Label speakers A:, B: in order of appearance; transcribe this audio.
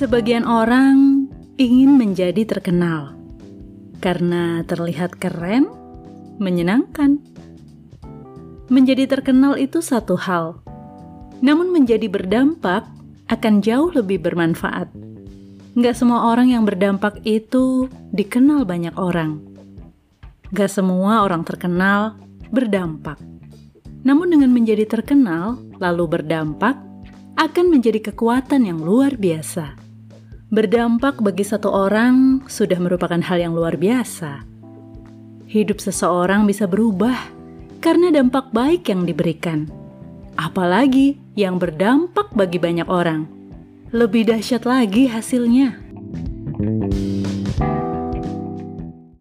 A: Sebagian orang ingin menjadi terkenal karena terlihat keren, menyenangkan. Menjadi terkenal itu satu hal, namun menjadi berdampak akan jauh lebih bermanfaat. Gak semua orang yang berdampak itu dikenal banyak orang. Gak semua orang terkenal berdampak. Namun dengan menjadi terkenal, lalu berdampak, akan menjadi kekuatan yang luar biasa. Berdampak bagi satu orang sudah merupakan hal yang luar biasa. Hidup seseorang bisa berubah karena dampak baik yang diberikan. Apalagi yang berdampak bagi banyak orang. Lebih dahsyat lagi hasilnya.